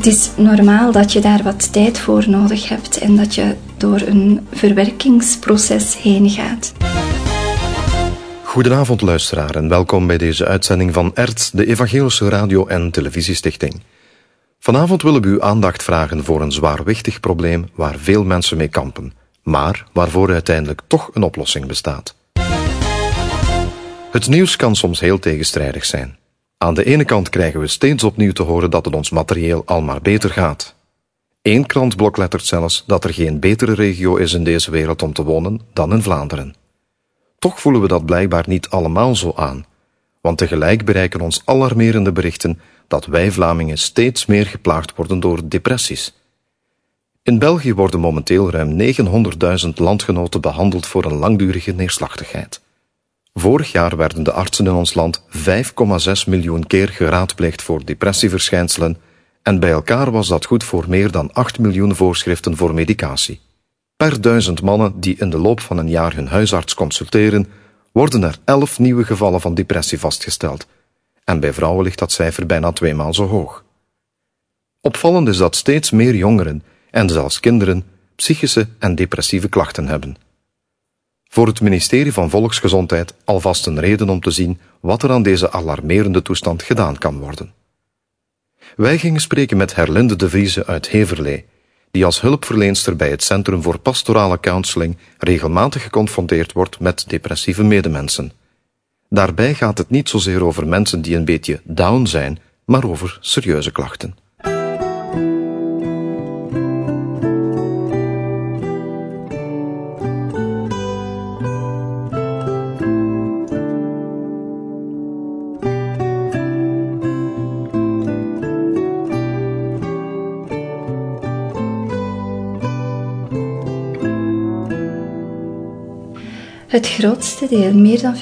Het is normaal dat je daar wat tijd voor nodig hebt en dat je door een verwerkingsproces heen gaat. Goedenavond luisteraar en welkom bij deze uitzending van ERT, de Evangelische Radio- en Televisiestichting. Vanavond willen we uw aandacht vragen voor een zwaarwichtig probleem waar veel mensen mee kampen, maar waarvoor uiteindelijk toch een oplossing bestaat. Het nieuws kan soms heel tegenstrijdig zijn. Aan de ene kant krijgen we steeds opnieuw te horen dat het ons materieel al maar beter gaat. Eén krant bloklettert zelfs dat er geen betere regio is in deze wereld om te wonen dan in Vlaanderen. Toch voelen we dat blijkbaar niet allemaal zo aan, want tegelijk bereiken ons alarmerende berichten dat wij Vlamingen steeds meer geplaagd worden door depressies. In België worden momenteel ruim 900.000 landgenoten behandeld voor een langdurige neerslachtigheid. Vorig jaar werden de artsen in ons land 5,6 miljoen keer geraadpleegd voor depressieverschijnselen en bij elkaar was dat goed voor meer dan 8 miljoen voorschriften voor medicatie. Per duizend mannen die in de loop van een jaar hun huisarts consulteren, worden er 11 nieuwe gevallen van depressie vastgesteld. En bij vrouwen ligt dat cijfer bijna tweemaal zo hoog. Opvallend is dat steeds meer jongeren en zelfs kinderen psychische en depressieve klachten hebben. Voor het ministerie van Volksgezondheid alvast een reden om te zien wat er aan deze alarmerende toestand gedaan kan worden. Wij gingen spreken met Herlinde de Vrieze uit Heverlee, die als hulpverleenster bij het Centrum voor Pastorale Counseling regelmatig geconfronteerd wordt met depressieve medemensen. Daarbij gaat het niet zozeer over mensen die een beetje down zijn, maar over serieuze klachten. Het grootste deel, meer dan 50%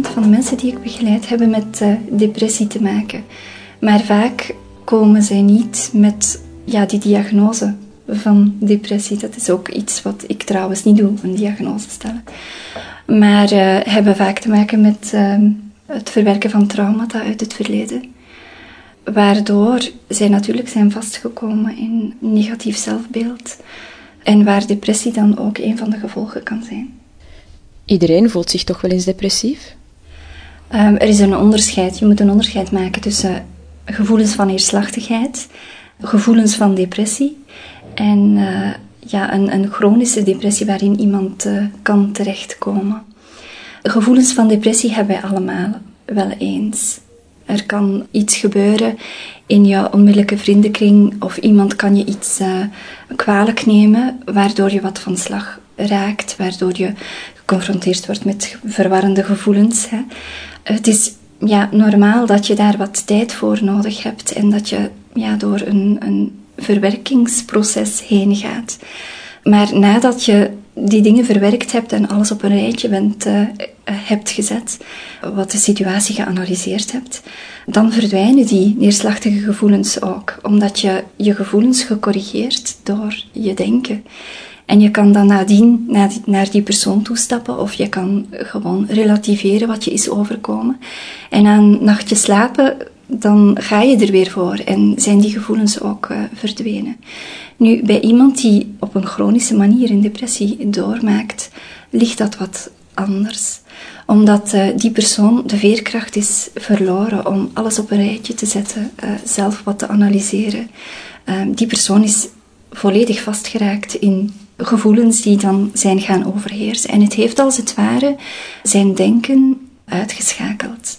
van de mensen die ik begeleid, hebben met uh, depressie te maken. Maar vaak komen zij niet met ja, die diagnose van depressie. Dat is ook iets wat ik trouwens niet doe, een diagnose stellen. Maar uh, hebben vaak te maken met uh, het verwerken van traumata uit het verleden. Waardoor zij natuurlijk zijn vastgekomen in negatief zelfbeeld. En waar depressie dan ook een van de gevolgen kan zijn. Iedereen voelt zich toch wel eens depressief? Um, er is een onderscheid. Je moet een onderscheid maken tussen gevoelens van neerslachtigheid, gevoelens van depressie en uh, ja, een, een, chronische depressie waarin iemand uh, kan terechtkomen. Gevoelens van depressie hebben wij allemaal wel eens. Er kan iets gebeuren in je onmiddellijke vriendenkring of iemand kan je iets uh, kwalijk nemen waardoor je wat van slag raakt, waardoor je geconfronteerd wordt met verwarrende gevoelens. Hè. Het is ja, normaal dat je daar wat tijd voor nodig hebt en dat je ja, door een, een verwerkingsproces heen gaat. Maar nadat je die dingen verwerkt hebt en alles op een rijtje bent, uh, hebt gezet, wat de situatie geanalyseerd hebt, dan verdwijnen die neerslachtige gevoelens ook, omdat je je gevoelens gecorrigeerd door je denken. En je kan dan nadien naar die, persoon toestappen of je kan gewoon relativeren wat je is overkomen. En na een nachtje slapen, dan ga je er weer voor en zijn die gevoelens ook uh, verdwenen. Nu, bij iemand die op een chronische manier een depressie doormaakt, ligt dat wat anders omdat uh, die persoon de veerkracht is verloren om alles op een rijtje te zetten, uh, zelf wat te analyseren. die persoon is volledig vastgeraakt in gevoelens die dan zijn gaan overheersen. En het heeft als het ware zijn denken uitgeschakeld.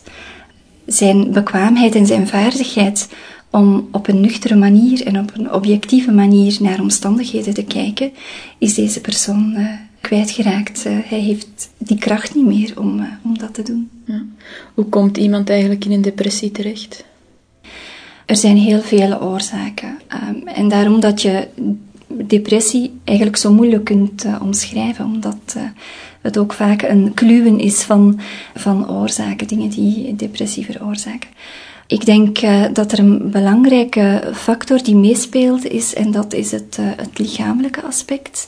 Zijn bekwaamheid en zijn vaardigheid om op een nuchtere manier en op een objectieve manier naar omstandigheden te kijken, is deze persoon uh, kwijtgeraakt. Uh, hij heeft die kracht niet meer om, uh, om dat te doen. Ja. Hoe komt iemand eigenlijk in een depressie terecht? Er zijn heel vele oorzaken. Um, en daarom dat je depressie eigenlijk zo moeilijk kunt uh, omschrijven, omdat uh, het ook vaak een kluwen is van, van oorzaken, dingen die depressie veroorzaken. Ik denk uh, dat er een belangrijke factor die meespeelt is, en dat is het, het lichamelijke aspect.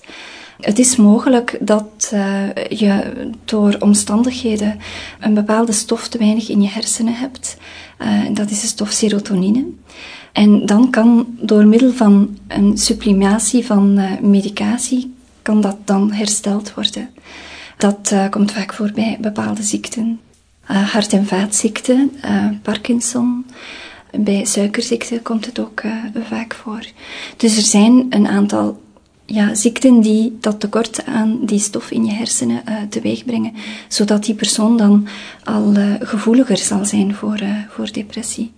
Het is mogelijk dat je door omstandigheden een bepaalde stof te weinig in je hersenen hebt. dat is de stof serotonine. En dan kan door middel van een sublimatie van uh, medicatie, kan dat dan hersteld worden. Dat uh, komt vaak voor bij bepaalde ziekten. Uh, hart- en vaatziekten, Parkinson. Bij suikerziekte komt het ook vaak voor. Dus er zijn een aantal ja, ziekten die dat tekort aan die stof in je hersenen uh, teweeg brengen, zodat die persoon dan al uh, gevoeliger zal zijn voor, uh, voor depressie.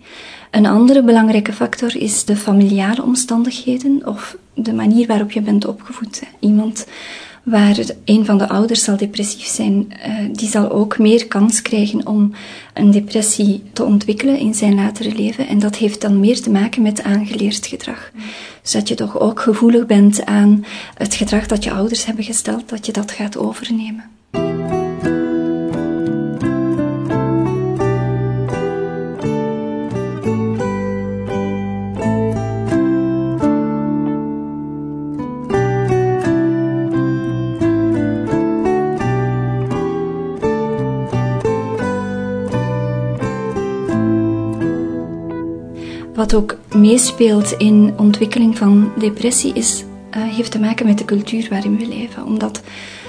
Een andere belangrijke factor is de familiale omstandigheden of de manier waarop je bent opgevoed. Iemand waar een van de ouders zal depressief zijn, die zal ook meer kans krijgen om een depressie te ontwikkelen in zijn latere leven. En dat heeft dan meer te maken met aangeleerd gedrag. Dus dat je toch ook gevoelig bent aan het gedrag dat je ouders hebben gesteld, dat je dat gaat overnemen. Wat ook meespeelt in ontwikkeling van depressie is, uh, heeft te maken met de cultuur waarin we leven. Omdat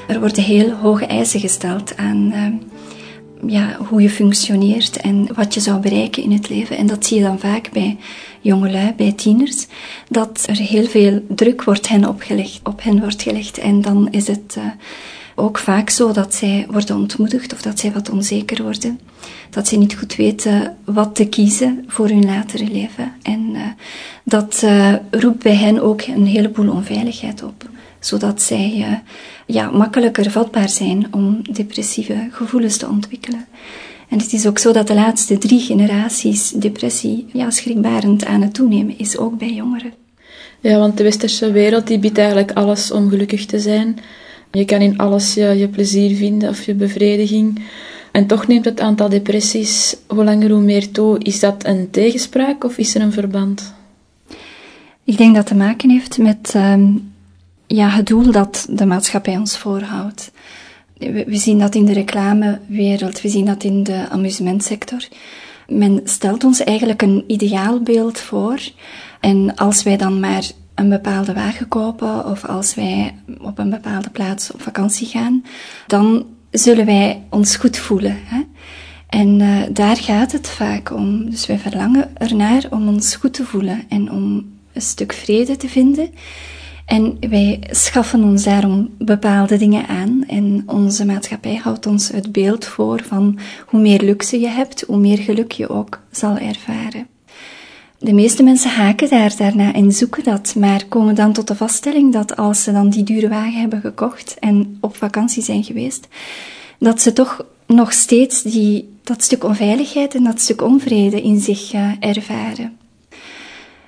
er worden heel hoge eisen gesteld aan uh, ja, hoe je functioneert en wat je zou bereiken in het leven. En dat zie je dan vaak bij jongelui, bij tieners, dat er heel veel druk wordt hen opgelegd, op hen wordt gelegd. En dan is het uh, ook vaak zo dat zij worden ontmoedigd of dat zij wat onzeker worden. Dat ze niet goed weten wat te kiezen voor hun latere leven. En uh, dat uh, roept bij hen ook een heleboel onveiligheid op. Zodat zij uh, ja, makkelijker vatbaar zijn om depressieve gevoelens te ontwikkelen. En het is ook zo dat de laatste drie generaties depressie ja, schrikbarend aan het toenemen is, ook bij jongeren. Ja, want de westerse wereld die biedt eigenlijk alles om gelukkig te zijn. Je kan in alles je, plezier vinden of je bevrediging. En toch neemt het aantal depressies hoe langer hoe meer toe. Is dat een tegenspraak of is er een verband? Ik denk dat het te maken heeft met uh, ja, het doel dat de maatschappij ons voorhoudt. We, we, zien dat in de reclamewereld, we zien dat in de amusementsector. Men stelt ons eigenlijk een ideaalbeeld voor. En als wij dan maar een bepaalde wagen kopen of als wij op een bepaalde plaats op vakantie gaan, dan zullen wij ons goed voelen. Hè? En uh, daar gaat het vaak om. Dus wij verlangen ernaar om ons goed te voelen en om een stuk vrede te vinden. En wij schaffen ons daarom bepaalde dingen aan. En onze maatschappij houdt ons het beeld voor van hoe meer luxe je hebt, hoe meer geluk je ook zal ervaren. De meeste mensen haken daar daarna en zoeken dat, maar komen dan tot de vaststelling dat als ze dan die dure wagen hebben gekocht en op vakantie zijn geweest, dat ze toch nog steeds die, dat stuk onveiligheid en dat stuk onvrede in zich uh, ervaren.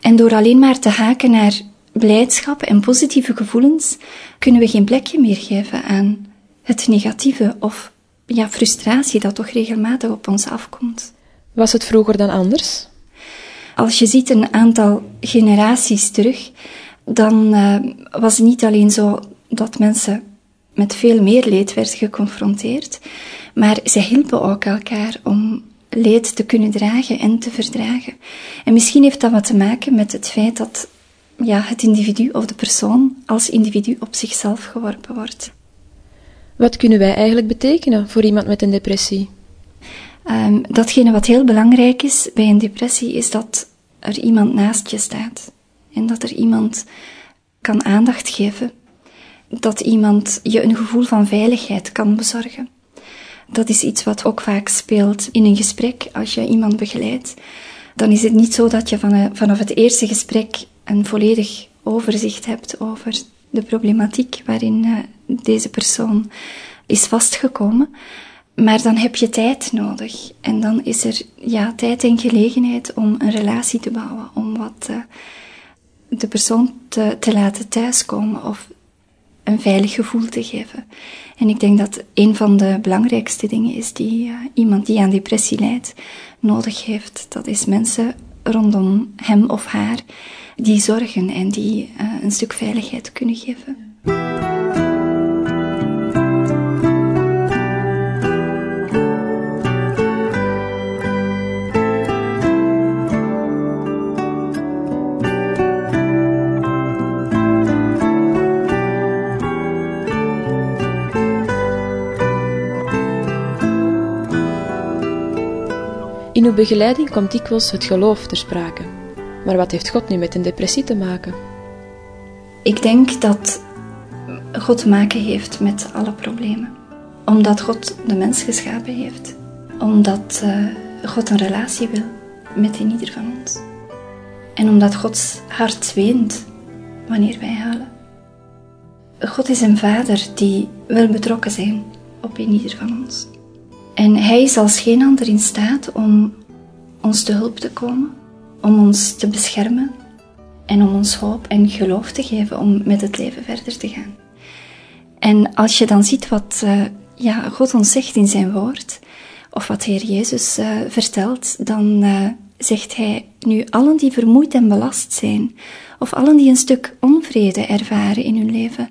En door alleen maar te haken naar blijdschap en positieve gevoelens, kunnen we geen plekje meer geven aan het negatieve of ja, frustratie dat toch regelmatig op ons afkomt. Was het vroeger dan anders? Als je ziet een aantal generaties terug, dan uh, was het niet alleen zo dat mensen met veel meer leed werden geconfronteerd, maar ze hielpen ook elkaar om leed te kunnen dragen en te verdragen. En misschien heeft dat wat te maken met het feit dat ja, het individu of de persoon als individu op zichzelf geworpen wordt. Wat kunnen wij eigenlijk betekenen voor iemand met een depressie? Um, datgene wat heel belangrijk is bij een depressie is dat er iemand naast je staat en dat er iemand kan aandacht geven, dat iemand je een gevoel van veiligheid kan bezorgen. Dat is iets wat ook vaak speelt in een gesprek als je iemand begeleidt. Dan is het niet zo dat je vanaf het eerste gesprek een volledig overzicht hebt over de problematiek waarin uh, deze persoon is vastgekomen. Maar dan heb je tijd nodig. En dan is er ja, tijd en gelegenheid om een relatie te bouwen. Om wat uh, de persoon te, te laten thuiskomen of een veilig gevoel te geven. En ik denk dat een van de belangrijkste dingen is die uh, iemand die aan depressie lijdt nodig heeft. Dat is mensen rondom hem of haar die zorgen en die uh, een stuk veiligheid kunnen geven. In uw begeleiding komt dikwijls het geloof ter sprake. Maar wat heeft God nu met een depressie te maken? Ik denk dat God te maken heeft met alle problemen. Omdat God de mens geschapen heeft. Omdat uh, God een relatie wil met ieder van ons. En omdat Gods hart weent wanneer wij huilen. God is een vader die wil betrokken zijn op ieder van ons. En hij is als geen ander in staat om ons te hulp te komen, om ons te beschermen en om ons hoop en geloof te geven om met het leven verder te gaan. En als je dan ziet wat uh, ja, God ons zegt in zijn woord, of wat Heer Jezus uh, vertelt, dan uh, zegt hij, nu allen die vermoeid en belast zijn, of allen die een stuk onvrede ervaren in hun leven,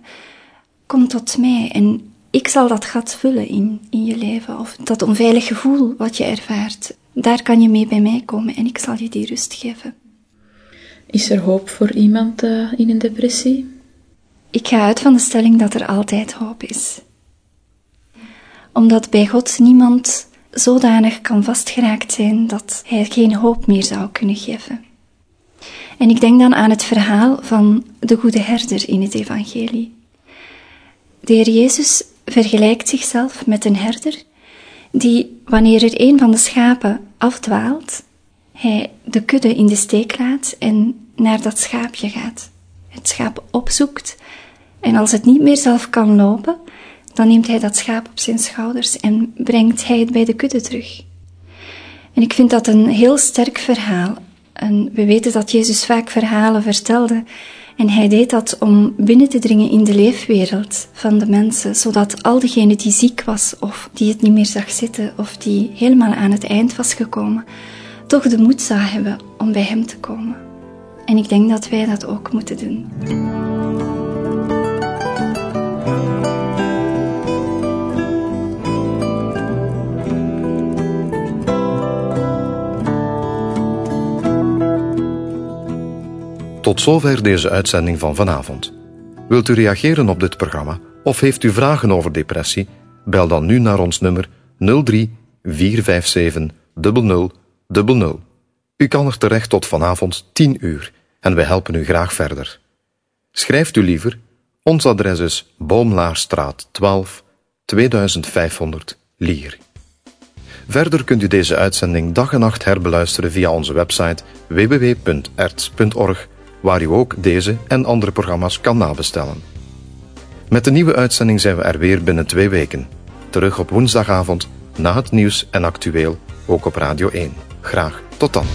kom tot mij en ik zal dat gat vullen in, in je leven, of dat onveilig gevoel wat je ervaart, daar kan je mee bij mij komen en ik zal je die rust geven. Is er hoop voor iemand uh, in een depressie? Ik ga uit van de stelling dat er altijd hoop is. Omdat bij God niemand zodanig kan vastgeraakt zijn dat hij geen hoop meer zou kunnen geven. En ik denk dan aan het verhaal van de goede herder in het evangelie. De Heer Jezus vergelijkt zichzelf met een herder die, wanneer er een van de schapen afdwaalt, hij de kudde in de steek laat en naar dat schaapje gaat. Het schaap opzoekt en als het niet meer zelf kan lopen, dan neemt hij dat schaap op zijn schouders en brengt hij het bij de kudde terug. En ik vind dat een heel sterk verhaal. En we weten dat Jezus vaak verhalen vertelde en hij deed dat om binnen te dringen in de leefwereld van de mensen, zodat al degene die ziek was of die het niet meer zag zitten of die helemaal aan het eind was gekomen, toch de moed zou hebben om bij hem te komen. En ik denk dat wij dat ook moeten doen. Tot zover deze uitzending van vanavond. Wilt u reageren op dit programma of heeft u vragen over depressie? Bel dan nu naar ons nummer 03 457 00 00. U kan er terecht tot vanavond 10 uur en wij helpen u graag verder. Schrijft u liever, ons adres is Boomlaarstraat 12 2500 Lier. Verder kunt u deze uitzending dag en nacht herbeluisteren via onze website www.erts.org waar u ook deze en andere programma's kan nabestellen. Met de nieuwe uitzending zijn we er weer binnen twee weken. Terug op woensdagavond, na het nieuws en actueel, ook op Radio 1. Graag tot dan.